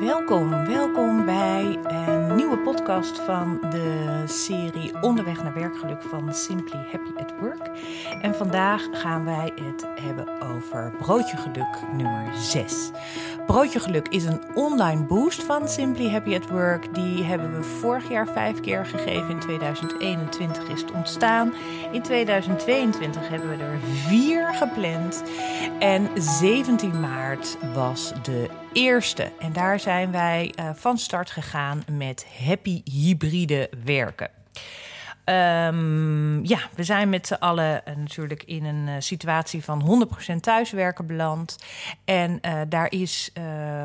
Welkom, welkom bij een nieuwe podcast van de serie Onderweg naar werkgeluk van Simply Happy at Work. En vandaag gaan wij het hebben over Broodje Geluk nummer 6. Broodje Geluk is een online boost van Simply Happy at Work. Die hebben we vorig jaar vijf keer gegeven. In 2021 is het ontstaan. In 2022 hebben we er vier gepland. En 17 maart was de eerste. En daar zijn wij uh, van start gegaan met happy hybride werken. Um, ja, we zijn met z'n allen uh, natuurlijk in een uh, situatie van 100% thuiswerken beland. En daar is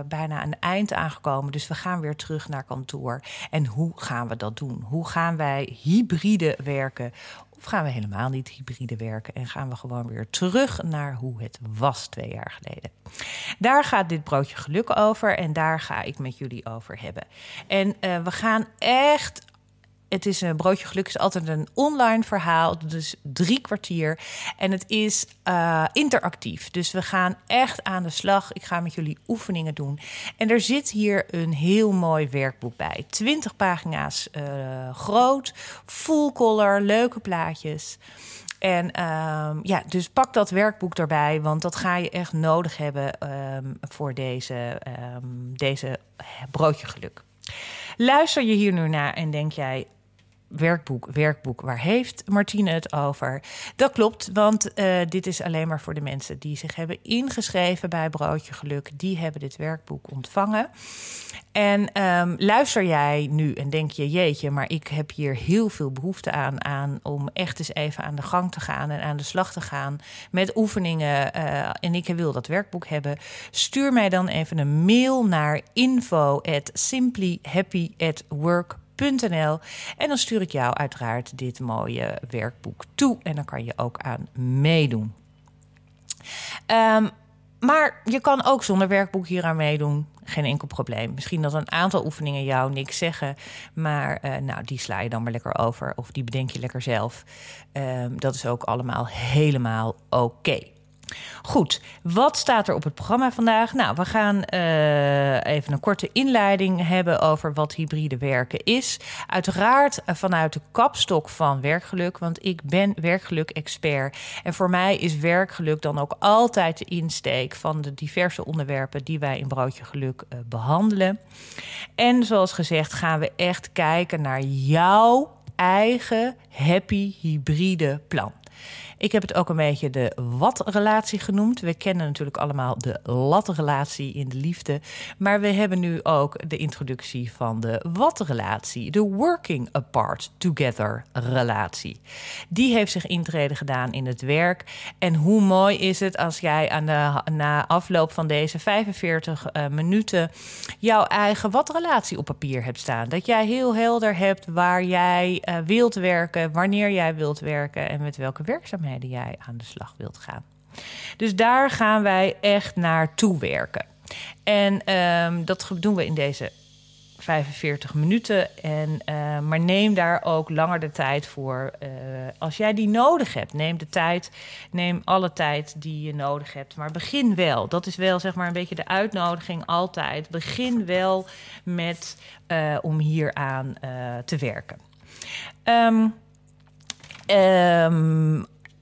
bijna een eind aangekomen. Dus we gaan weer terug naar kantoor. En hoe gaan we dat doen? Hoe gaan wij hybride werken? Of gaan we helemaal niet hybride werken en gaan we gewoon weer terug naar hoe het was twee jaar geleden? Daar gaat dit broodje geluk over en daar ga ik met jullie over hebben. En uh, we gaan echt het is een broodje geluk is altijd een online verhaal, dus drie kwartier. En het is uh, interactief. Dus we gaan echt aan de slag. Ik ga met jullie oefeningen doen. En er zit hier een heel mooi werkboek bij. 20 pagina's uh, groot, full color, leuke plaatjes. En um, ja, dus pak dat werkboek erbij, want dat ga je echt nodig hebben um, voor deze, um, deze broodje geluk. Luister je hier nu naar en denk jij: werkboek, werkboek, waar heeft Martine het over? Dat klopt, want uh, dit is alleen maar voor de mensen die zich hebben ingeschreven bij Broodje Geluk. Die hebben dit werkboek ontvangen. En um, luister jij nu en denk je, jeetje, maar ik heb hier heel veel behoefte aan, aan om echt eens even aan de gang te gaan en aan de slag te gaan met oefeningen. Uh, en ik wil dat werkboek hebben. Stuur mij dan even een mail naar info at En dan stuur ik jou uiteraard dit mooie werkboek toe. En dan kan je ook aan meedoen. Um, maar je kan ook zonder werkboek hier aan meedoen. Geen enkel probleem. Misschien dat een aantal oefeningen jou niks zeggen. Maar uh, nou, die sla je dan maar lekker over. Of die bedenk je lekker zelf. Um, dat is ook allemaal helemaal oké. Goed, wat staat er op het programma vandaag? Nou, we gaan uh, even een korte inleiding hebben over wat hybride werken is. Uiteraard vanuit de kapstok van werkgeluk, want ik ben werkgeluk-expert. En voor mij is werkgeluk dan ook altijd de insteek van de diverse onderwerpen die wij in Broodje Geluk uh, behandelen. En zoals gezegd gaan we echt kijken naar jouw eigen happy hybride plan. Ik heb het ook een beetje de wat-relatie genoemd. We kennen natuurlijk allemaal de lat-relatie in de liefde. Maar we hebben nu ook de introductie van de wat-relatie. De working apart together relatie. Die heeft zich intreden gedaan in het werk. En hoe mooi is het als jij aan de, na afloop van deze 45 uh, minuten jouw eigen wat-relatie op papier hebt staan. Dat jij heel helder hebt waar jij uh, wilt werken, wanneer jij wilt werken en met welke werkzaamheden jij aan de slag wilt gaan. Dus daar gaan wij echt naartoe werken. En um, dat doen we in deze 45 minuten. En, uh, maar neem daar ook langer de tijd voor. Uh, als jij die nodig hebt, neem de tijd. Neem alle tijd die je nodig hebt. Maar begin wel. Dat is wel zeg maar een beetje de uitnodiging altijd. Begin wel met uh, om hieraan te werken. Um,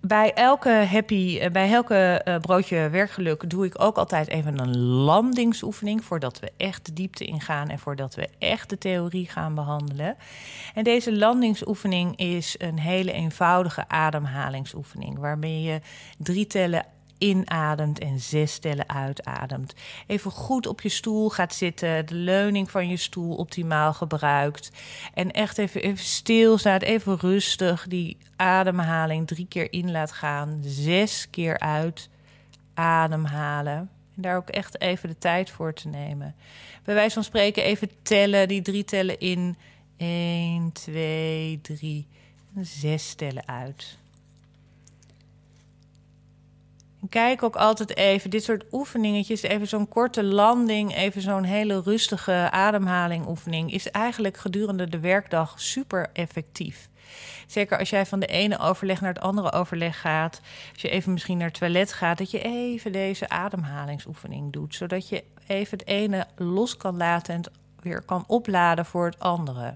bij elke happy, eh, bij elke uh, broodje werkgeluk doe ik ook altijd even een landingsoefening voordat we echt de diepte ingaan en voordat we echt de theorie gaan behandelen. En deze landingsoefening is een hele eenvoudige ademhalingsoefening waarmee je drie tellen inademt en zes tellen uitademt. Even goed op je stoel gaat zitten, de leuning van je stoel optimaal gebruikt. En echt even, even stilstaat, even rustig die ademhaling drie keer in laat gaan, zes keer uit ademhalen. En daar ook echt even de tijd voor te nemen. Bij wijze van spreken even tellen, die drie tellen in. 1, 2, 3, zes tellen uit. Kijk ook altijd even dit soort oefeningetjes, even zo'n korte landing, even zo'n hele rustige ademhaling oefening, is eigenlijk gedurende de werkdag super effectief. Zeker als jij van de ene overleg naar het andere overleg gaat. Als je even misschien naar het toilet gaat, dat je even deze ademhalingsoefening doet. Zodat je even het ene los kan laten en weer kan opladen voor het andere.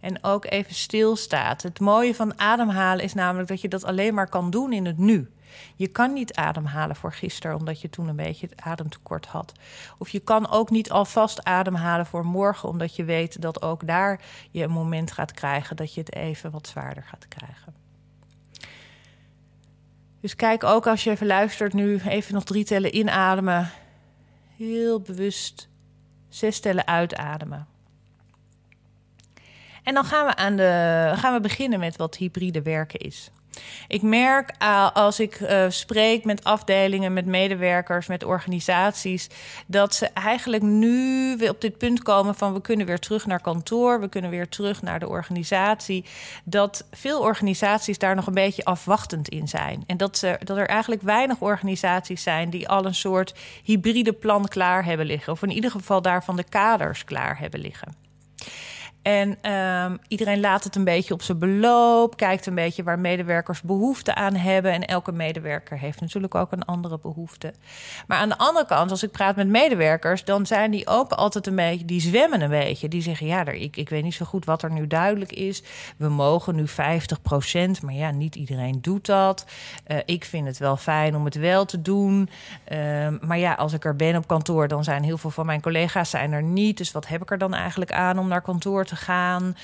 En ook even stilstaat. Het mooie van ademhalen is namelijk dat je dat alleen maar kan doen in het nu. Je kan niet ademhalen voor gisteren, omdat je toen een beetje het ademtekort had. Of je kan ook niet alvast ademhalen voor morgen, omdat je weet dat ook daar je een moment gaat krijgen dat je het even wat zwaarder gaat krijgen. Dus kijk ook als je even luistert nu, even nog drie tellen inademen. Heel bewust zes tellen uitademen. En dan gaan we, aan de, gaan we beginnen met wat hybride werken is. Ik merk uh, als ik uh, spreek met afdelingen, met medewerkers, met organisaties, dat ze eigenlijk nu weer op dit punt komen van we kunnen weer terug naar kantoor, we kunnen weer terug naar de organisatie. Dat veel organisaties daar nog een beetje afwachtend in zijn. En dat, ze, dat er eigenlijk weinig organisaties zijn die al een soort hybride plan klaar hebben liggen. Of in ieder geval daarvan de kaders klaar hebben liggen. En um, iedereen laat het een beetje op zijn beloop, kijkt een beetje waar medewerkers behoefte aan hebben. En elke medewerker heeft natuurlijk ook een andere behoefte. Maar aan de andere kant, als ik praat met medewerkers, dan zijn die ook altijd een beetje, die zwemmen een beetje. Die zeggen, ja, ik, ik weet niet zo goed wat er nu duidelijk is. We mogen nu 50 procent, maar ja, niet iedereen doet dat. Uh, ik vind het wel fijn om het wel te doen. Uh, maar ja, als ik er ben op kantoor, dan zijn heel veel van mijn collega's zijn er niet. Dus wat heb ik er dan eigenlijk aan om naar kantoor te gaan.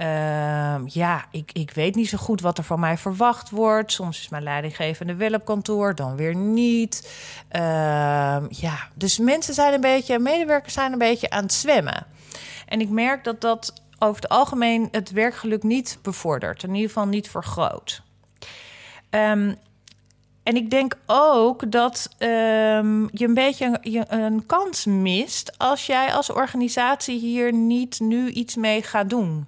Uh, ja, ik, ik weet niet zo goed wat er van mij verwacht wordt. Soms is mijn leidinggevende wel op kantoor, dan weer niet. Uh, ja, dus mensen zijn een beetje, medewerkers zijn een beetje aan het zwemmen. En ik merk dat dat over het algemeen het werkgeluk niet bevordert. In ieder geval niet vergroot. Um, en ik denk ook dat um, je een beetje een, kans mist als jij als organisatie hier niet nu iets mee gaat doen.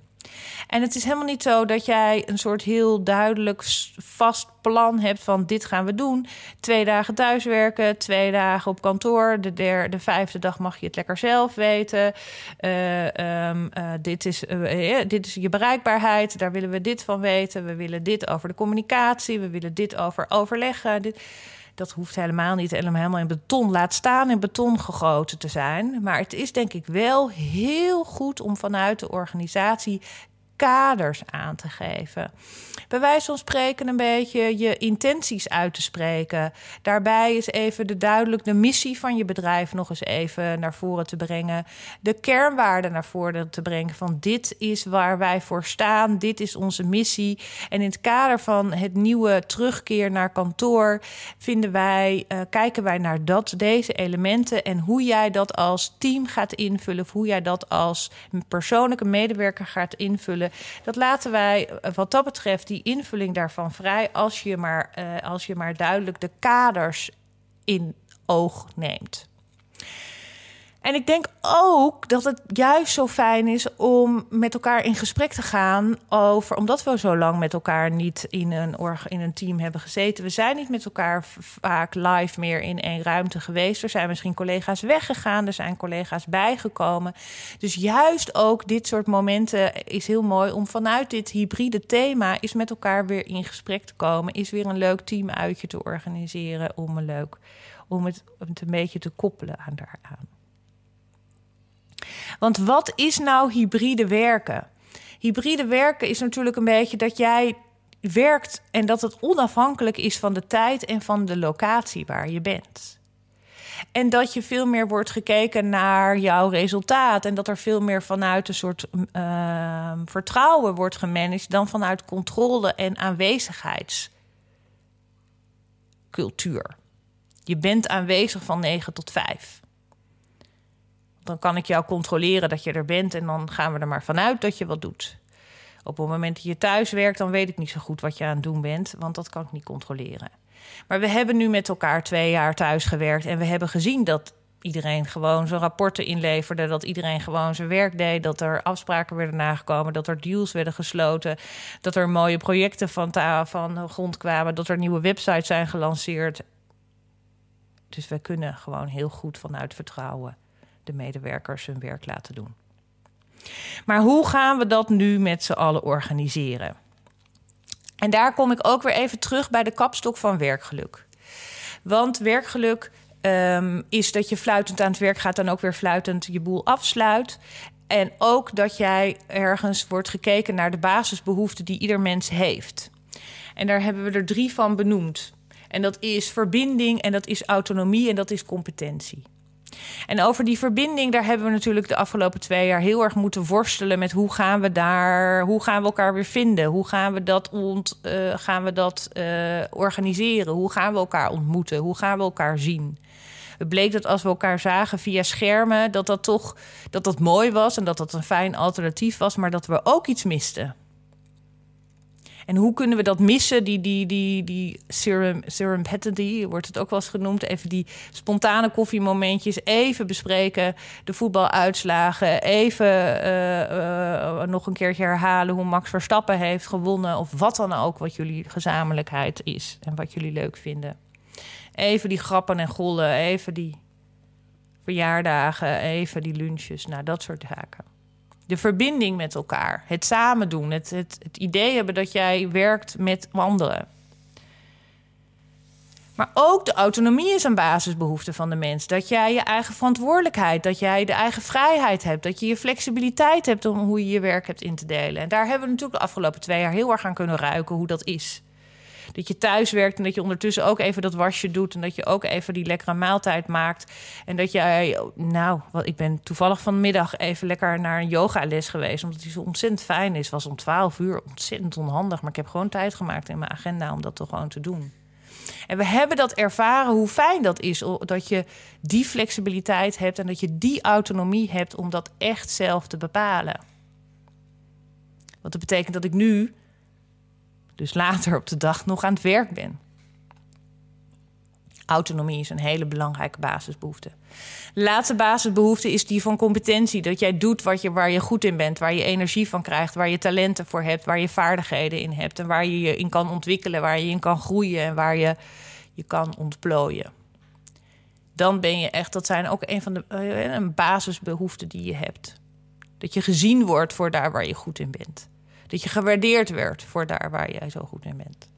En het is helemaal niet zo dat jij een soort heel duidelijk vast plan hebt van dit gaan we doen. Twee dagen thuiswerken, twee dagen op kantoor. De, derde, de vijfde dag mag je het lekker zelf weten. Uh, um, uh, dit, is, uh, dit is je bereikbaarheid, daar willen we dit van weten. We willen dit over de communicatie, we willen dit over overleggen. Dit, dat hoeft helemaal niet helemaal in beton laat staan, in beton gegoten te zijn. Maar het is denk ik wel heel goed om vanuit de organisatie kaders aan te geven. Bij wijze van spreken een beetje je intenties uit te spreken. Daarbij is even de duidelijk de missie van je bedrijf nog eens even naar voren te brengen. De kernwaarden naar voren te brengen van dit is waar wij voor staan, dit is onze missie. En in het kader van het nieuwe terugkeer naar kantoor vinden wij, uh, kijken wij naar dat, deze elementen en hoe jij dat als team gaat invullen, of hoe jij dat als persoonlijke medewerker gaat invullen dat laten wij eh, wat dat betreft die invulling daarvan vrij als je maar, uh, als je maar duidelijk de kaders in oog neemt. En ik denk ook dat het juist zo fijn is om met elkaar in gesprek te gaan over, omdat we zo lang met elkaar niet in een, in een team hebben gezeten. We zijn niet met elkaar vaak live meer in één ruimte geweest. Er zijn misschien collega's weggegaan, er zijn collega's bijgekomen. Dus juist ook dit soort momenten is heel mooi om vanuit dit hybride thema is met elkaar weer in gesprek te komen. Is weer een leuk teamuitje te organiseren om een leuk om het, om het een beetje te koppelen aan daaraan. Want wat is nou hybride werken? Hybride werken is natuurlijk een beetje dat jij werkt en dat het onafhankelijk is van de tijd en van de locatie waar je bent. En dat je veel meer wordt gekeken naar jouw resultaat. En dat er veel meer vanuit een soort uh, vertrouwen wordt gemanaged dan vanuit controle en aanwezigheidscultuur. Je bent aanwezig van 9 tot 5 dan kan ik jou controleren dat je er bent en dan gaan we er maar vanuit dat je wat doet. Op het moment dat je thuis werkt, dan weet ik niet zo goed wat je aan het doen bent, want dat kan ik niet controleren. Maar we hebben nu met elkaar twee jaar thuis gewerkt en we hebben gezien dat iedereen gewoon zijn rapporten inleverde, dat iedereen gewoon zijn werk deed, dat er afspraken werden nagekomen, dat er deals werden gesloten, dat er mooie projecten van, van grond kwamen, dat er nieuwe websites zijn gelanceerd. Dus we kunnen gewoon heel goed vanuit vertrouwen de medewerkers hun werk laten doen. Maar hoe gaan we dat nu met z'n allen organiseren? En daar kom ik ook weer even terug bij de kapstok van werkgeluk. Want werkgeluk ehm, is dat je fluitend aan het werk gaat en ook weer fluitend je boel afsluit. En ook dat jij ergens wordt gekeken naar de basisbehoeften die ieder mens heeft. En daar hebben we er drie van benoemd. En dat is verbinding en dat is autonomie en dat is competentie. En over die verbinding, daar hebben we natuurlijk de afgelopen twee jaar heel erg moeten worstelen met hoe gaan we daar, hoe gaan we elkaar weer vinden? Hoe gaan we dat, ont, uh, gaan we dat uh, organiseren? Hoe gaan we elkaar ontmoeten? Hoe gaan we elkaar zien? Het bleek dat als we elkaar zagen via schermen, dat dat toch dat dat mooi was en dat dat een fijn alternatief was, maar dat we ook iets misten. En hoe kunnen we dat missen, die, die, die, die serum, serendipity, wordt het ook wel eens genoemd. Even die spontane koffiemomentjes, even bespreken, de voetbaluitslagen, even uh, uh, nog een keertje herhalen hoe Max Verstappen heeft gewonnen. Of wat dan ook, wat jullie gezamenlijkheid is en wat jullie leuk vinden. Even die grappen en gollen, even die verjaardagen, even die lunches, nou dat soort zaken. De verbinding met elkaar, het samen doen, het, het, het idee hebben dat jij werkt met anderen. Maar ook de autonomie is een basisbehoefte van de mens. Dat jij je eigen verantwoordelijkheid, dat jij de eigen vrijheid hebt, dat je je flexibiliteit hebt om hoe je je werk hebt in te delen. En daar hebben we natuurlijk de afgelopen twee jaar heel erg aan kunnen ruiken hoe dat is dat je thuis werkt en dat je ondertussen ook even dat wasje doet en dat je ook even die lekkere maaltijd maakt. En dat jij, nou, wat, ik ben toevallig vanmiddag even lekker naar een yogales geweest, omdat die zo ontzettend fijn is. Was om 12 uur ontzettend onhandig, maar ik heb gewoon tijd gemaakt in mijn agenda om dat toch gewoon te doen. En we hebben dat ervaren hoe fijn dat is, dat je die flexibiliteit hebt en dat je die autonomie hebt om dat echt zelf te bepalen. Wat dat betekent dat ik nu dus later op de dag nog aan het werk ben. Autonomie is een hele belangrijke basisbehoefte. De laatste basisbehoefte is die van competentie. Dat jij doet wat je, waar je goed in bent, waar je energie van krijgt, waar je talenten voor hebt, waar je vaardigheden in hebt en waar je je in kan ontwikkelen, waar je in kan groeien en waar je je kan ontplooien. Dan ben je echt, dat zijn ook een van de uh, een basisbehoeften die je hebt. Dat je gezien wordt voor daar waar je goed in bent. Dat je gewaardeerd werd voor daar waar jij zo goed in bent.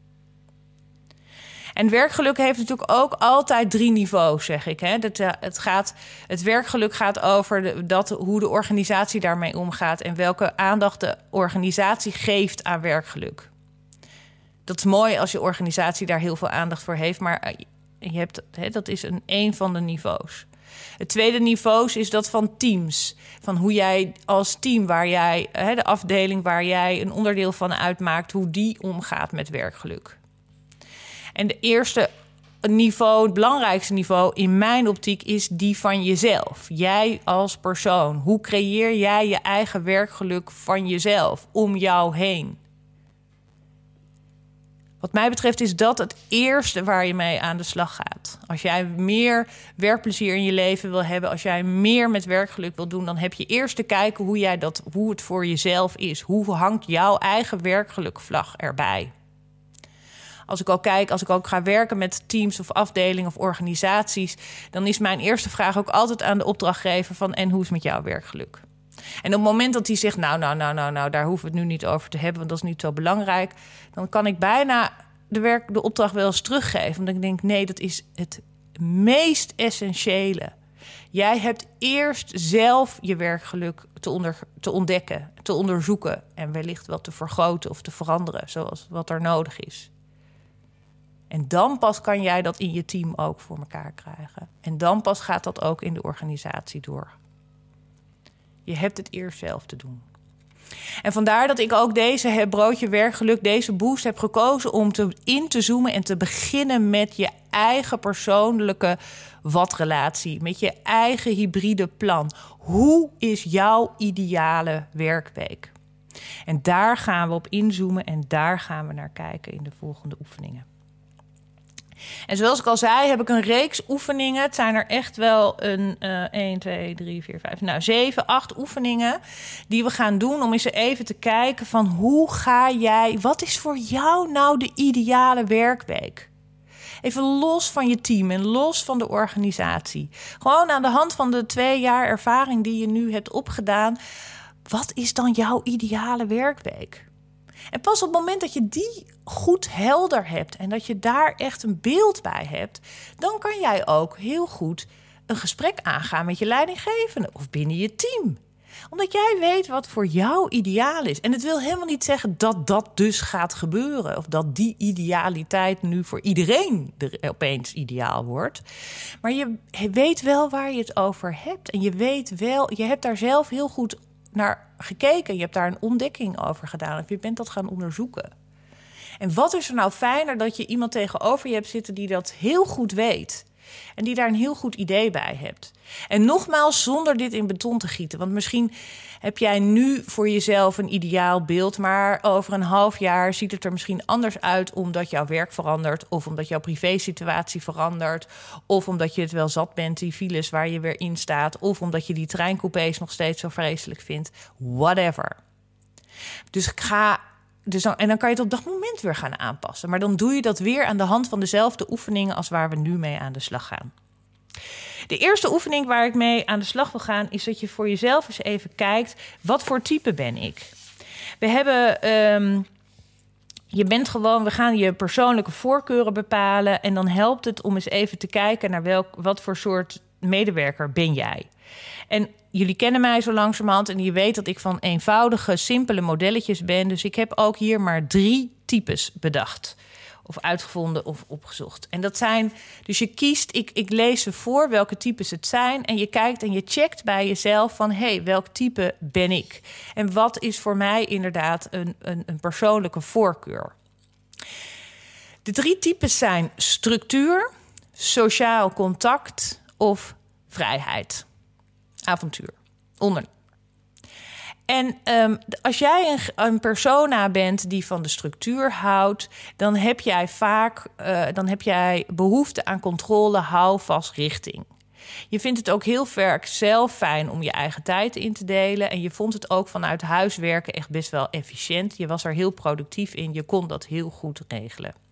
En werkgeluk heeft natuurlijk ook altijd drie niveaus, zeg ik. Hè. Dat, uh, het, gaat, het werkgeluk gaat over dat, hoe de organisatie daarmee omgaat en welke aandacht de organisatie geeft aan werkgeluk. Dat is mooi als je organisatie daar heel veel aandacht voor heeft, maar eh, je hebt, hè, dat is een, een van de niveaus. Het tweede niveau is dat van teams. Van hoe jij als team, waar jij, de afdeling waar jij een onderdeel van uitmaakt, hoe die omgaat met werkgeluk. En de eerste niveau, het belangrijkste niveau in mijn optiek, is die van jezelf. Jij als persoon. Hoe creëer jij je eigen werkgeluk van jezelf, om jou heen? Wat mij betreft is dat het eerste waar je mee aan de slag gaat. Als jij meer werkplezier in je leven wil hebben, als jij meer met werkgeluk wil doen, dan heb je eerst te kijken hoe, jij dat, hoe het voor jezelf is. Hoe hangt jouw eigen werkgelukvlag erbij? Als ik ook kijk, als ik ook ga werken met teams of afdelingen of organisaties, dan is mijn eerste vraag ook altijd aan de opdrachtgever van en hoe is het met jouw werkgeluk? En op het moment dat hij zegt, nou, nou, nou, nou, nou, daar hoeven we het nu niet over te hebben, want dat is niet zo belangrijk, dan kan ik bijna de, werk, de opdracht wel eens teruggeven. Want ik denk, nee, dat is het meest essentiële. Jij hebt eerst zelf je werkgeluk te, onder, te ontdekken, te onderzoeken en wellicht wel te vergroten of te veranderen, zoals wat er nodig is. En dan pas kan jij dat in je team ook voor elkaar krijgen. En dan pas gaat dat ook in de organisatie door. Je hebt het eerst zelf te doen. En vandaar dat ik ook deze broodje werkgeluk, deze boost heb gekozen om te, in te zoomen en te beginnen met je eigen persoonlijke wat-relatie, met je eigen hybride plan. Hoe is jouw ideale werkweek? En daar gaan we op inzoomen en daar gaan we naar kijken in de volgende oefeningen. En zoals ik al zei, heb ik een reeks oefeningen. Het zijn er echt wel een uh, 1, 2, 3, 4, 5, nou 7, 8 oefeningen die we gaan doen om eens even te kijken van hoe ga jij, wat is voor jou nou de ideale werkweek? Even los van je team en los van de organisatie. Gewoon aan de hand van de twee jaar ervaring die je nu hebt opgedaan. Wat is dan jouw ideale werkweek? En pas op het moment dat je die goed helder hebt en dat je daar echt een beeld bij hebt, dan kan jij ook heel goed een gesprek aangaan met je leidinggevende of binnen je team omdat jij weet wat voor jou ideaal is. En het wil helemaal niet zeggen dat dat dus gaat gebeuren. Of dat die idealiteit nu voor iedereen er opeens ideaal wordt. Maar je weet wel waar je het over hebt. En je weet wel, je hebt daar zelf heel goed naar gekeken. Je hebt daar een ontdekking over gedaan. Of je bent dat gaan onderzoeken. En wat is er nou fijner dat je iemand tegenover je hebt zitten die dat heel goed weet. En die daar een heel goed idee bij hebt. En nogmaals, zonder dit in beton te gieten. Want misschien heb jij nu voor jezelf een ideaal beeld, maar over een half jaar ziet het er misschien anders uit omdat jouw werk verandert, of omdat jouw privésituatie verandert, of omdat je het wel zat bent, die files waar je weer in staat, of omdat je die treincoupés nog steeds zo vreselijk vindt. Whatever. Dus ga dus dan, en dan kan je het op dat moment weer gaan aanpassen. Maar dan doe je dat weer aan de hand van dezelfde oefeningen als waar we nu mee aan de slag gaan. De eerste oefening waar ik mee aan de slag wil gaan, is dat je voor jezelf eens even kijkt: wat voor type ben ik? We hebben. Ehm, je bent gewoon, we gaan je persoonlijke voorkeuren bepalen. En dan helpt het om eens even te kijken naar welk, wat voor soort medewerker ben jij. En jullie kennen mij zo langzamerhand en je weet dat ik van eenvoudige, simpele modelletjes ben. Dus ik heb ook hier maar drie types bedacht. Of uitgevonden of opgezocht. En dat zijn, dus je kiest, ik, ik lees ze voor welke types het zijn. En je kijkt en je checkt bij jezelf van hé, hey, welk type ben ik? En wat is voor mij inderdaad een, een, een persoonlijke voorkeur? De drie types zijn structuur, sociaal contact of vrijheid avontuur. Onder. En um, als jij een, een, persona bent die van de structuur houdt, dan heb jij vaak uh, dan heb jij behoefte aan controle, hou vast richting. Je vindt het ook heel vaak zelf fijn om je eigen tijd in te delen. En je vond het ook vanuit huis werken echt best wel efficiënt. Je was er heel productief in. Je kon dat heel goed regelen.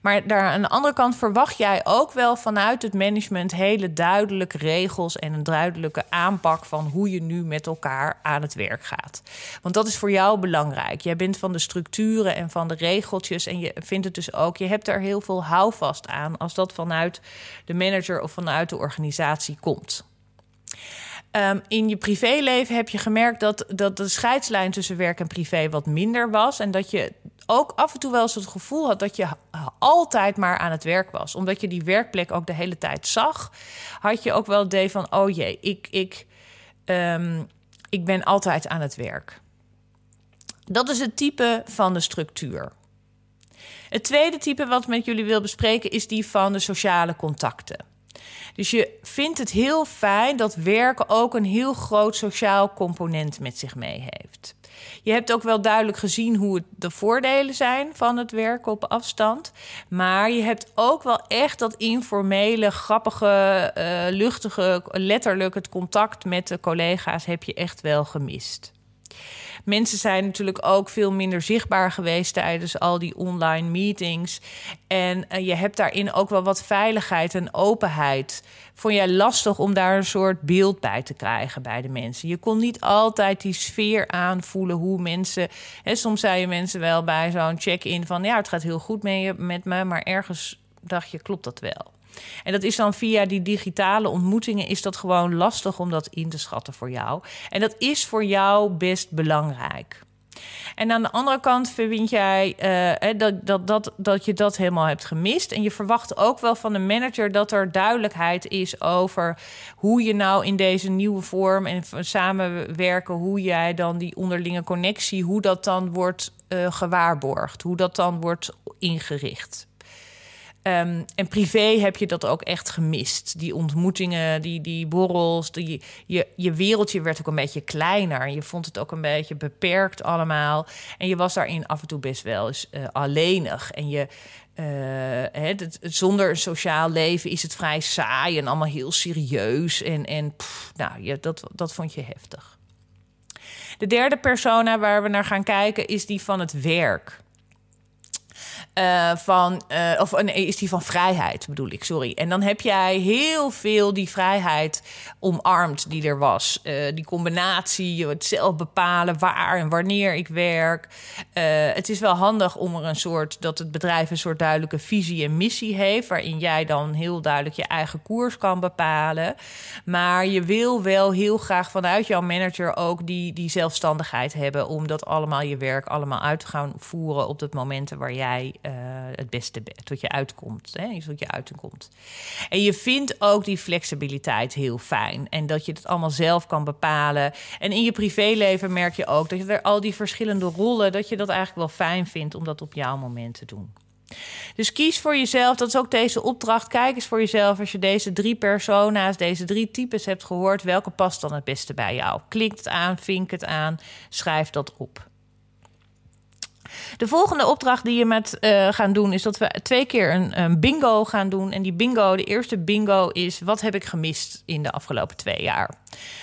Maar daar aan de andere kant verwacht jij ook wel vanuit het management hele duidelijke regels en een duidelijke aanpak van hoe je nu met elkaar aan het werk gaat. Want dat is voor jou belangrijk. Jij bent van de structuren en van de regeltjes en je vindt het dus ook, je hebt er heel veel houvast aan als dat vanuit de manager of vanuit de organisatie komt. Um, in je privéleven heb je gemerkt dat, dat de scheidslijn tussen werk en privé wat minder was. En dat je ook af en toe wel eens het gevoel had dat je altijd maar aan het werk was. Omdat je die werkplek ook de hele tijd zag, had je ook wel het idee van: oh jee, ik, ik, um, ik ben altijd aan het werk. Dat is het type van de structuur. Het tweede type wat ik met jullie wil bespreken is die van de sociale contacten. Dus je vindt het heel fijn dat werken ook een heel groot sociaal component met zich mee heeft. Je hebt ook wel duidelijk gezien hoe de voordelen zijn van het werken op afstand. Maar je hebt ook wel echt dat informele, grappige, uh, luchtige, letterlijk het contact met de collega's heb je echt wel gemist. Mensen zijn natuurlijk ook veel minder zichtbaar geweest tijdens al die online meetings. En uh, je hebt daarin ook wel wat veiligheid en openheid. Vond jij lastig om daar een soort beeld bij te krijgen bij de mensen? Je kon niet altijd die sfeer aanvoelen hoe mensen. Hè, soms zei je mensen wel bij zo'n check-in van ja, het gaat heel goed met, met me, maar ergens dacht je, klopt dat wel? En dat is dan via die digitale ontmoetingen is dat gewoon lastig om dat in te schatten voor jou. En dat is voor jou best belangrijk. En aan de andere kant vind jij uh, dat, dat, dat, dat je dat helemaal hebt gemist. En je verwacht ook wel van de manager dat er duidelijkheid is over hoe je nou in deze nieuwe vorm en samenwerken, hoe jij dan die onderlinge connectie, hoe dat dan wordt uh, gewaarborgd, hoe dat dan wordt ingericht. Um, en privé heb je dat ook echt gemist. Die ontmoetingen, die, die borrels, die, je, je wereldje werd ook een beetje kleiner. Je vond het ook een beetje beperkt allemaal. En je was daarin af en toe best wel eens uh, alleenig. En je, het, zonder een sociaal leven is het vrij saai en allemaal heel serieus. En, en nou, je, dat, dat vond je heftig. De derde persona waar we naar gaan kijken is die van het werk. Uh, van, uh, of nee, is die van vrijheid, bedoel ik, sorry. En dan heb jij heel veel die vrijheid omarmd die er was. Uh, die combinatie, het zelf bepalen waar en wanneer ik werk. het is wel handig om er een soort, dat het bedrijf een soort duidelijke visie en missie heeft, waarin jij dan heel duidelijk je eigen koers kan bepalen. Maar je wil wel heel graag vanuit jouw manager ook die, die zelfstandigheid hebben om dat allemaal je werk allemaal uit te gaan voeren op het momenten waar jij het beste tot je uitkomt. Hè, tot je uitkomt. En je vindt ook die flexibiliteit heel fijn. En dat je het allemaal zelf kan bepalen. En in je privéleven merk je ook dat je er al die verschillende rollen, dat je dat eigenlijk wel fijn vindt om dat op jouw moment te doen. Dus kies voor jezelf. Dat is ook deze opdracht. Kijk eens voor jezelf als je deze drie persona's, deze drie types hebt gehoord. Welke past dan het beste bij jou? Klik het aan, vink het aan, schrijf dat op. De volgende opdracht die je met uh, gaan doen is dat we twee keer een, een, bingo gaan doen. En die bingo, de eerste bingo is: wat heb ik gemist in de afgelopen twee jaar?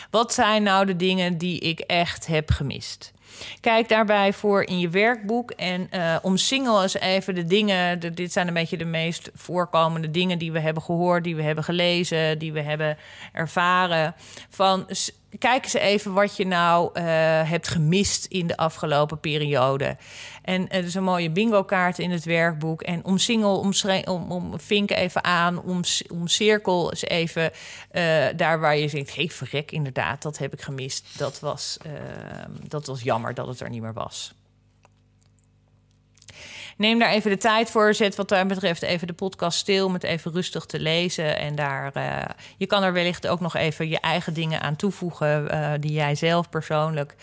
Wat zijn nou de dingen die ik echt heb gemist? Kijk daarbij voor in je werkboek en uh, omsingel eens even de dingen. Dit zijn een beetje de meest voorkomende dingen die we hebben gehoord, die we hebben gelezen, die we hebben ervaren. Van kijk eens even wat je nou uh, hebt gemist in de afgelopen periode. En er is een mooie bingo-kaart in het werkboek. En omsingel, om, om vink even aan, om, om cirkel eens even uh, daar waar je denkt... hey, verrek, inderdaad, dat heb ik gemist. Dat was, uh, dat was jammer dat het er niet meer was. Neem daar even de tijd voor. Zet wat dat betreft even de podcast stil met even rustig te lezen. En daar, uh, je kan er wellicht ook nog even je eigen dingen aan toevoegen uh, die jij zelf persoonlijk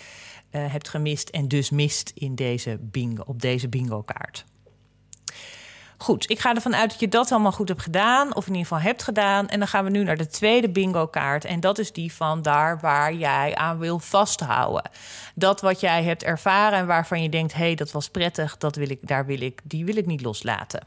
uh, hebt gemist en dus mist in deze bingo, op deze bingo kaart. Goed, ik ga ervan uit dat je dat allemaal goed hebt gedaan, of in ieder geval hebt gedaan. En dan gaan we nu naar de tweede bingo-kaart. En dat is die van daar waar jij aan wil vasthouden. Dat wat jij hebt ervaren en waarvan je denkt: hé, hey, dat was prettig, dat wil ik, daar wil ik, die wil ik niet loslaten.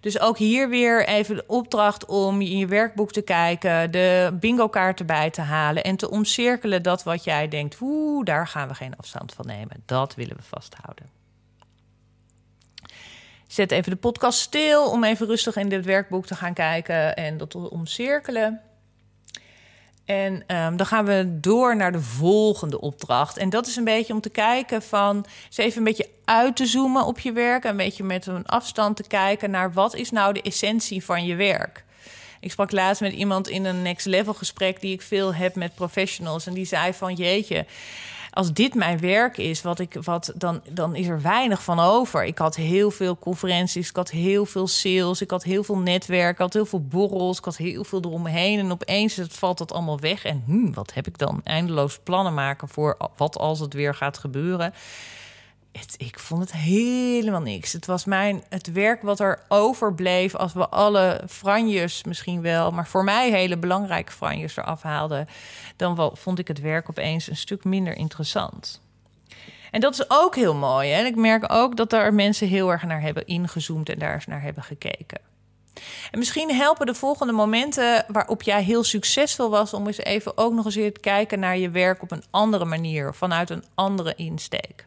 Dus ook hier weer even de opdracht om in je werkboek te kijken, de bingo-kaart erbij te halen en te omcirkelen dat wat jij denkt, oeh, daar gaan we geen afstand van nemen. Dat willen we vasthouden. Zet even de podcast stil om even rustig in dit werkboek te gaan kijken en dat omcirkelen. En um, dan gaan we door naar de volgende opdracht. En dat is een beetje om te kijken van... eens even een beetje uit te zoomen op je werk... een beetje met een afstand te kijken naar... wat is nou de essentie van je werk? Ik sprak laatst met iemand in een next level gesprek... die ik veel heb met professionals. En die zei van, jeetje als dit mijn werk is, wat ik, wat, dan, dan is er weinig van over. Ik had heel veel conferenties, ik had heel veel sales, ik had heel veel netwerk, ik had heel veel borrels, ik had heel veel eromheen. En opeens valt dat allemaal weg. En hm, wat heb ik dan? Eindeloos plannen maken voor wat als het weer gaat gebeuren het, ik vond het helemaal niks. Het was mijn, het werk wat er overbleef als we alle franjes misschien wel, maar voor mij hele belangrijke franjes eraf haalden, dan wel, vond ik het werk opeens een stuk minder interessant. En dat is ook heel mooi. En ik merk ook dat daar mensen heel erg naar hebben ingezoomd en daar eens naar hebben gekeken. En misschien helpen de volgende momenten waarop jij heel succesvol was, om eens even ook nog eens weer te kijken naar je werk op een andere manier, vanuit een andere insteek.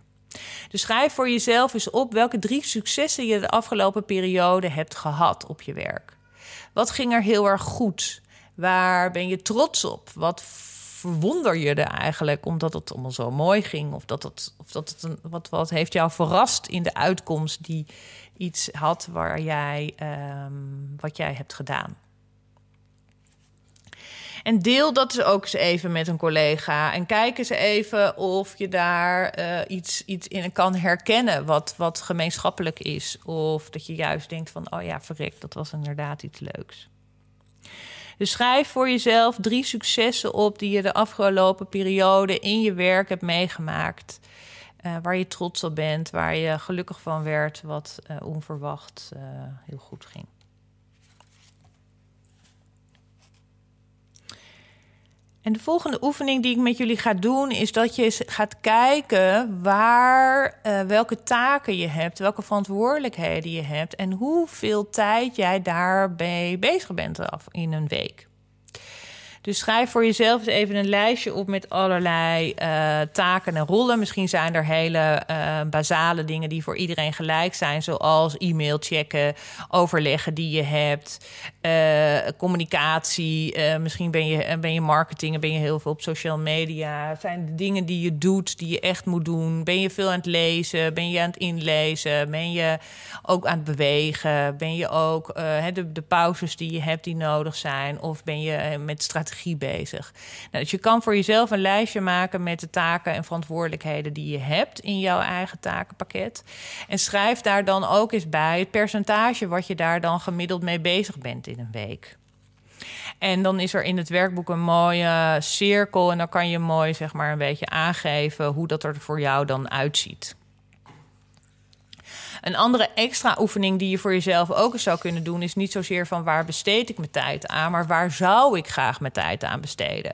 Dus schrijf voor jezelf eens op welke drie successen je de afgelopen periode hebt gehad op je werk. Wat ging er heel erg goed? Waar ben je trots op? Wat verwonder je er eigenlijk omdat het allemaal zo mooi ging? Of dat het, of dat het een, wat, wat heeft jou verrast in de uitkomst die iets had waar jij, um, wat jij hebt gedaan? En deel dat dus ook eens even met een collega. En kijk eens even of je daar uh, iets, iets in kan herkennen wat, wat gemeenschappelijk is. Of dat je juist denkt van, oh ja, verrek, dat was inderdaad iets leuks. Dus schrijf voor jezelf drie successen op die je de afgelopen periode in je werk hebt meegemaakt. Uh, waar je trots op bent, waar je gelukkig van werd, wat uh, onverwacht heel goed ging. En de volgende oefening die ik met jullie ga doen, is dat je gaat kijken waar, uh, welke taken je hebt, welke verantwoordelijkheden je hebt en hoeveel tijd jij daarbij bezig bent in een week. Dus schrijf voor jezelf eens even een lijstje op met allerlei uh, taken en rollen. Misschien zijn er hele uh, basale dingen die voor iedereen gelijk zijn, zoals e-mail checken, overleggen die je hebt, uh, communicatie. misschien ben je, ben je marketing, ben je heel veel op social media. Zijn de dingen die je doet, die je echt moet doen? Ben je veel aan het lezen? Ben je aan het inlezen? Ben je ook aan het bewegen? Ben je ook de, de pauzes die je hebt die nodig zijn? Of ben je met strategie bezig? Nou, dus je kan voor jezelf een lijstje maken met de taken en verantwoordelijkheden die je hebt in jouw eigen takenpakket. En schrijf daar dan ook eens bij het percentage wat je daar dan gemiddeld mee bezig bent in een week. En dan is er in het werkboek een mooie cirkel. En dan kan je mooi zeg maar een beetje aangeven hoe dat er voor jou dan uitziet. Een andere extra oefening die je voor jezelf ook eens zou kunnen doen, is niet zozeer van waar besteed ik mijn tijd aan, maar waar zou ik graag mijn tijd aan besteden.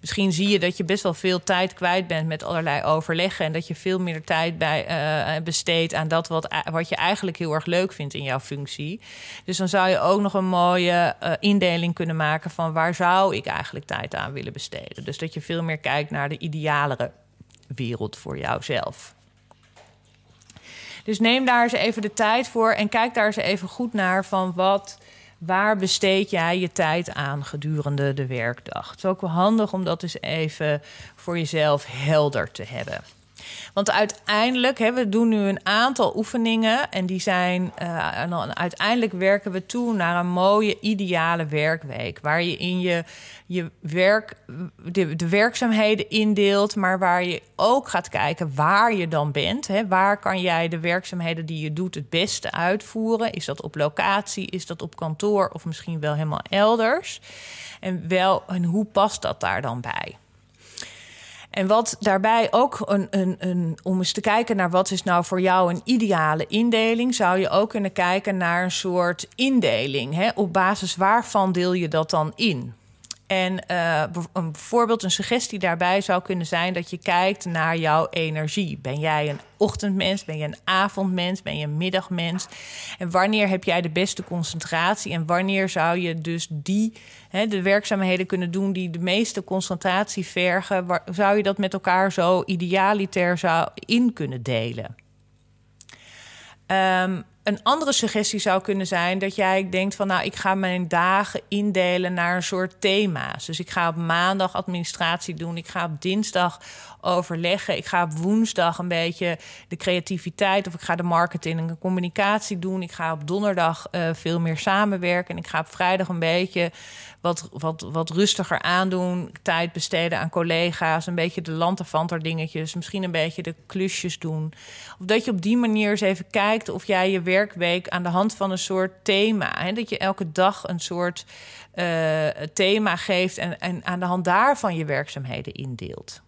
Misschien zie je dat je best wel veel tijd kwijt bent met allerlei overleggen en dat je veel meer tijd bij, uh, besteedt aan dat wat, wat je eigenlijk heel erg leuk vindt in jouw functie. Dus dan zou je ook nog een mooie uh, indeling kunnen maken van waar zou ik eigenlijk tijd aan willen besteden. Dus dat je veel meer kijkt naar de idealere wereld voor jouzelf. Dus neem daar eens even de tijd voor en kijk daar eens even goed naar van wat, waar besteed jij je tijd aan gedurende de werkdag. Het is ook wel handig om dat eens even voor jezelf helder te hebben. Want uiteindelijk, hè, we doen nu een aantal oefeningen en die zijn, uh, en uiteindelijk werken we toe naar een mooie ideale werkweek. Waar je in je, je werk, de, de werkzaamheden indeelt, maar waar je ook gaat kijken waar je dan bent. Hè. Waar kan jij de werkzaamheden die je doet het beste uitvoeren? Is dat op locatie? Is dat op kantoor of misschien wel helemaal elders? En, wel, en hoe past dat daar dan bij? En wat daarbij ook een, een, een, om eens te kijken naar wat is nou voor jou een ideale indeling, zou je ook kunnen kijken naar een soort indeling. Hè? Op basis waarvan deel je dat dan in? En uh, een voorbeeld, een suggestie daarbij zou kunnen zijn dat je kijkt naar jouw energie. Ben jij een ochtendmens? Ben je een avondmens? Ben je een middagmens? En wanneer heb jij de beste concentratie? En wanneer zou je dus die, hè, de werkzaamheden kunnen doen die de meeste concentratie vergen? Waar, zou je dat met elkaar zo idealiter zou in kunnen delen? Um, een andere suggestie zou kunnen zijn dat jij denkt van nou, ik ga mijn dagen indelen naar een soort thema's. Dus ik ga op maandag administratie doen, ik ga op dinsdag overleggen, ik ga op woensdag een beetje de creativiteit of ik ga de marketing en de communicatie doen. Ik ga op donderdag uh, veel meer samenwerken en ik ga op vrijdag een beetje wat, wat, wat rustiger aandoen. Tijd besteden aan collega's. Een beetje de lanterfanter dingetjes. Misschien een beetje de klusjes doen. Of dat je op die manier eens even kijkt of jij je werkweek aan de hand van een soort thema. Hè, dat je elke dag een soort uh, thema geeft en, en aan de hand daarvan je werkzaamheden indeelt.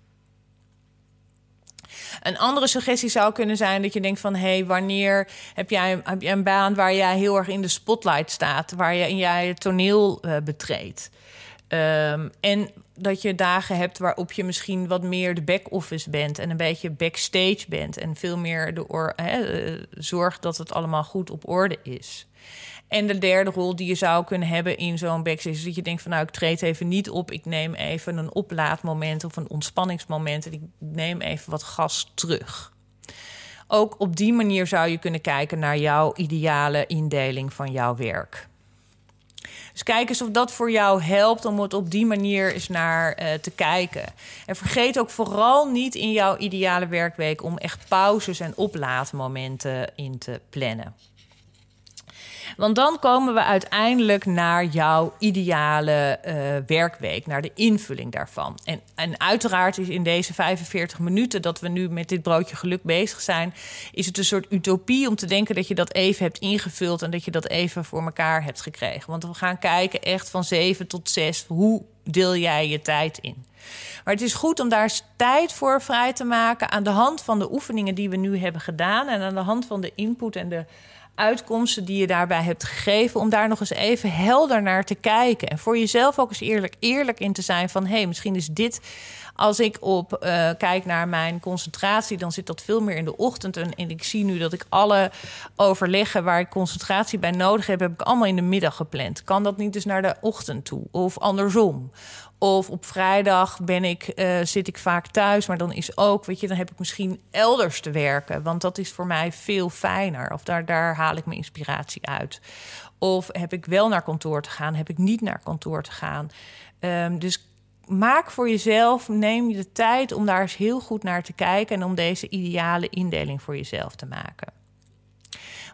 Een andere suggestie zou kunnen zijn dat je denkt van... hé, hey, wanneer heb jij, heb jij een baan waar jij heel erg in de spotlight staat... waar je jij het toneel uh, betreedt? Um, en dat je dagen hebt waarop je misschien wat meer de back-office bent... en een beetje backstage bent... en veel meer de uh, zorgt dat het allemaal goed op orde is. En de derde rol die je zou kunnen hebben in zo'n backstage... is dat je denkt van nou, ik treed even niet op. Ik neem even een oplaadmoment of een ontspanningsmoment... en ik neem even wat gas terug. Ook op die manier zou je kunnen kijken naar jouw ideale indeling van jouw werk. Dus kijk eens of dat voor jou helpt om het op die manier eens naar uh, te kijken. En vergeet ook vooral niet in jouw ideale werkweek om echt pauzes en oplaadmomenten in te plannen. Want dan komen we uiteindelijk naar jouw ideale uh, werkweek, naar de invulling daarvan. En, en uiteraard is in deze 45 minuten dat we nu met dit broodje geluk bezig zijn, is het een soort utopie om te denken dat je dat even hebt ingevuld en dat je dat even voor elkaar hebt gekregen. Want we gaan kijken echt van 7 tot 6. Hoe deel jij je tijd in? Maar het is goed om daar tijd voor vrij te maken aan de hand van de oefeningen die we nu hebben gedaan en aan de hand van de input en de uitkomsten die je daarbij hebt gegeven, om daar nog eens even helder naar te kijken. En voor jezelf ook eens eerlijk, eerlijk in te zijn van hé, hey, misschien is dit. Als ik op uh, kijk naar mijn concentratie, dan zit dat veel meer in de ochtend. En, en, ik zie nu dat ik alle overleggen waar ik concentratie bij nodig heb, heb ik allemaal in de middag gepland. Kan dat niet dus naar de ochtend toe? Of andersom? Of op vrijdag ben ik, eh, zit ik vaak thuis, maar dan is ook, weet je, dan heb ik misschien elders te werken. Want dat is voor mij veel fijner. Of daar, daar haal ik mijn inspiratie uit. Of heb ik wel naar kantoor te gaan, heb ik niet naar kantoor te gaan. Ehm, dus maak voor jezelf, neem je de tijd om daar eens heel goed naar te kijken en om deze ideale indeling voor jezelf te maken.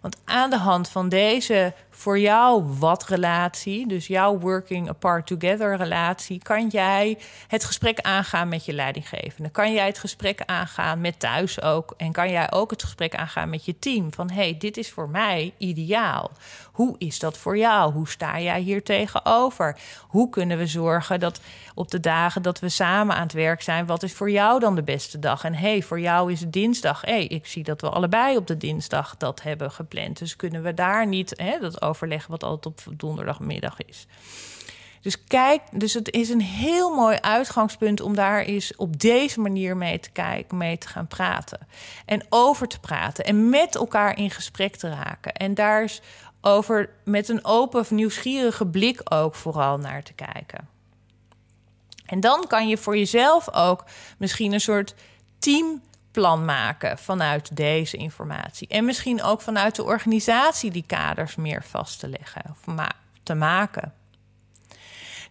Want aan de hand van deze voor jou wat relatie, dus jouw working apart together relatie, kan jij het gesprek aangaan met je leidinggevende. Kan jij het gesprek aangaan met thuis ook. En kan jij ook het gesprek aangaan met je team. Van hey, dit is voor mij ideaal. Hoe is dat voor jou? Hoe sta jij hier tegenover? Hoe kunnen we zorgen dat op de dagen dat we samen aan het werk zijn, wat is voor jou dan de beste dag? En hey, voor jou is het dinsdag. hey, ik zie dat we allebei op de dinsdag dat hebben gepland. Dus kunnen we daar niet hè, dat overleggen wat altijd op donderdagmiddag is. Dus kijk, dus het is een heel mooi uitgangspunt om daar eens op deze manier mee te kijken, mee te gaan praten. En over te praten en met elkaar in gesprek te raken. En daar is over met een open of nieuwsgierige blik ook vooral naar te kijken. En dan kan je voor jezelf ook misschien een soort teamplan maken vanuit deze informatie. En misschien ook vanuit de organisatie die kaders meer vast te leggen of te maken.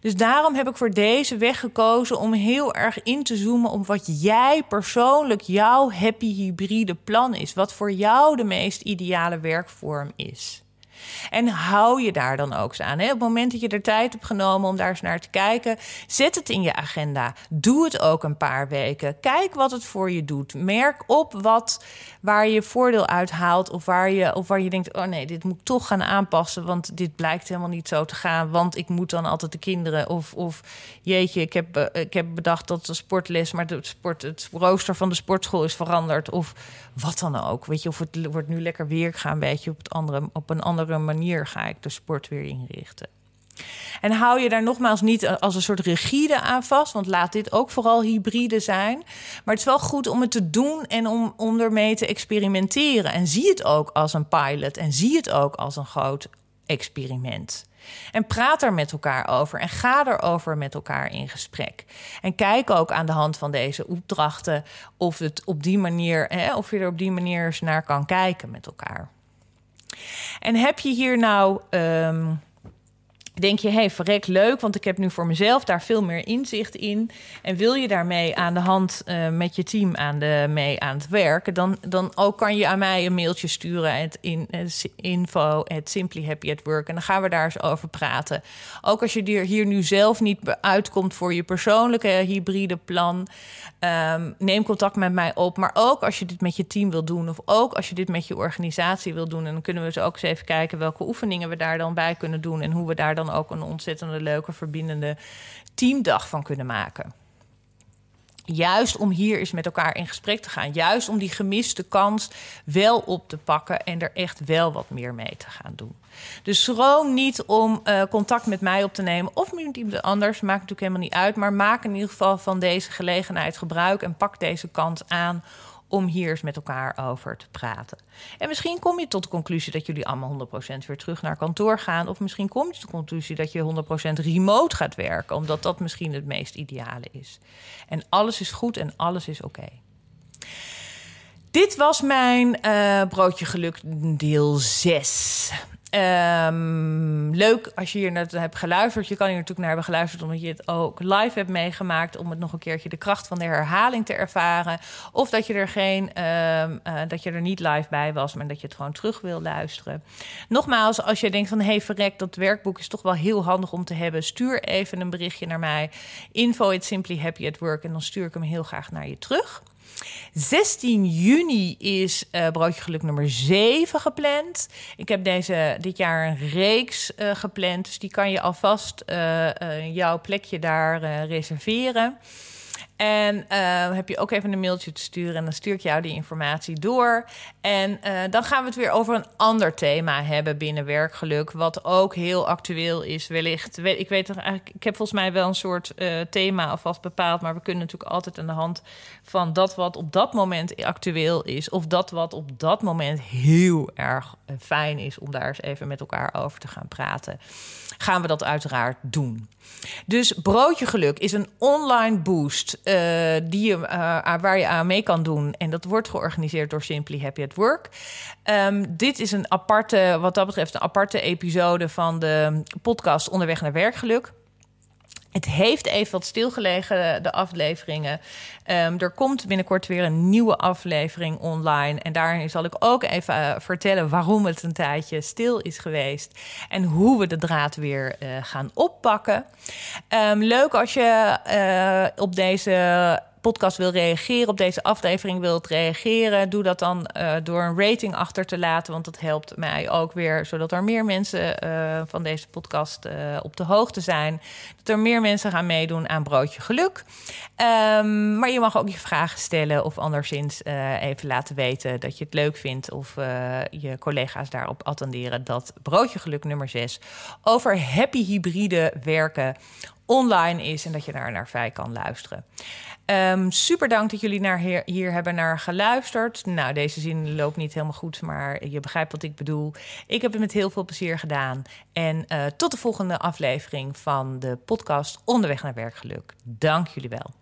Dus daarom heb ik voor deze weg gekozen om heel erg in te zoomen op wat jij persoonlijk jouw happy hybride plan is. Wat voor jou de meest ideale werkvorm is. En hou je daar dan ook aan. Hè? Op het moment dat je er tijd hebt genomen om daar eens naar te kijken, zet het in je agenda. Doe het ook een paar weken. Kijk wat het voor je doet. Merk op wat, waar je voordeel uit haalt. Of waar, je, of waar je denkt: oh nee, dit moet ik toch gaan aanpassen. Want dit blijkt helemaal niet zo te gaan. Want ik moet dan altijd de kinderen. Of, of jeetje, ik heb, eh, ik heb bedacht dat de sportles, maar de sport, het rooster van de sportschool is veranderd. Of wat dan ook. Weet je, of het wordt nu lekker weer. Ik ga een beetje op, het andere, op een andere manier ga ik de sport weer inrichten. En hou je daar nogmaals niet als een soort rigide aan vast, want laat dit ook vooral hybride zijn. Maar het is wel goed om het te doen en om, om ermee te experimenteren. En zie het ook als een pilot en zie het ook als een groot experiment. En praat er met elkaar over en ga erover met elkaar in gesprek. En kijk ook aan de hand van deze opdrachten of, het op die manier, hè, of je er op die manier eens naar kan kijken met elkaar. En heb je hier nou. Um, denk je, hé, hey, verrek leuk, want ik heb nu voor mezelf daar veel meer inzicht in. En wil je daarmee aan de hand uh, met je team aan de, mee aan het werken, dan, dan ook kan je aan mij een mailtje sturen, het in, het info, het Simply Happy at Work. En dan gaan we daar eens over praten. Ook als je hier nu zelf niet uitkomt voor je persoonlijke hybride plan, um, neem contact met mij op. Maar ook als je dit met je team wil doen, of ook als je dit met je organisatie wil doen, en dan kunnen we zo ook eens even kijken welke oefeningen we daar dan bij kunnen doen en hoe we daar dan ook een ontzettende leuke, verbindende teamdag van kunnen maken. Juist om hier eens met elkaar in gesprek te gaan. Juist om die gemiste kans wel op te pakken en er echt wel wat meer mee te gaan doen. Dus schroom niet om uh, contact met mij op te nemen of met iemand anders. Maakt natuurlijk helemaal niet uit. Maar maak in ieder geval van deze gelegenheid gebruik en pak deze kans aan om hier eens met elkaar over te praten. En misschien kom je tot de conclusie dat jullie allemaal 100% weer terug naar kantoor gaan. Of misschien kom je tot de conclusie dat je 100% remote gaat werken, omdat dat misschien het meest ideale is. En alles is goed en alles is oké. Dit was mijn uh, broodje geluk deel 6. Um, leuk als je hier naar hebt geluisterd. Je kan hier natuurlijk naar hebben geluisterd omdat je het ook live hebt meegemaakt. Om het nog een keertje de kracht van de herhaling te ervaren. Of dat je er geen, um, dat je er niet live bij was, maar dat je het gewoon terug wil luisteren. Nogmaals, als je denkt van hé, hey, verrek, dat werkboek is toch wel heel handig om te hebben. Stuur even een berichtje naar mij. Info at Simply Happy at Work. En dan stuur ik hem heel graag naar je terug. 16 juni is uh, Broodje Geluk nummer 7 gepland. Ik heb deze, dit jaar een reeks uh, gepland. Dus die kan je alvast uh, jouw plekje daar reserveren. En uh, heb je ook even een mailtje te sturen en dan stuur ik jou die informatie door. En uh, dan gaan we het weer over een ander thema hebben binnen werkgeluk, wat ook heel actueel is. Wellicht, ik weet eigenlijk, ik heb volgens mij wel een soort uh, thema alvast bepaald, maar we kunnen natuurlijk altijd aan de hand van dat wat op dat moment actueel is, of dat wat op dat moment heel erg fijn is om daar eens even met elkaar over te gaan praten, gaan we dat uiteraard doen. Dus Broodje Geluk is een online boost uh, die je, uh, waar je aan mee kan doen. En dat wordt georganiseerd door Simply Happy at Work. Um, dit is een aparte, wat dat betreft, een aparte episode van de podcast Onderweg naar Werkgeluk. Het heeft even wat stilgelegen, de afleveringen. Um, er komt binnenkort weer een nieuwe aflevering online. En daarin zal ik ook even uh, vertellen waarom het een tijdje stil is geweest. En hoe we de draad weer uh, gaan oppakken. Um, leuk als je op deze podcast wil reageren, op deze aflevering wilt reageren, doe dat dan uh, door een rating achter te laten. Want dat helpt mij ook weer, zodat er meer mensen uh, van deze podcast uh, op de hoogte zijn. Dat er meer mensen gaan meedoen aan Broodje Geluk. Um, maar je mag ook je vragen stellen of anderszins even laten weten dat je het leuk vindt. Of je collega's daarop attenderen dat Broodje Geluk nummer 6 over happy hybride werken online is en dat je daar naar vrij kan luisteren. Um, super dank dat jullie naar hier, hebben naar geluisterd. Nou, deze zin loopt niet helemaal goed, maar je begrijpt wat ik bedoel. Ik heb het met heel veel plezier gedaan. En uh, tot de volgende aflevering van de podcast Onderweg naar Werkgeluk. Dank jullie wel.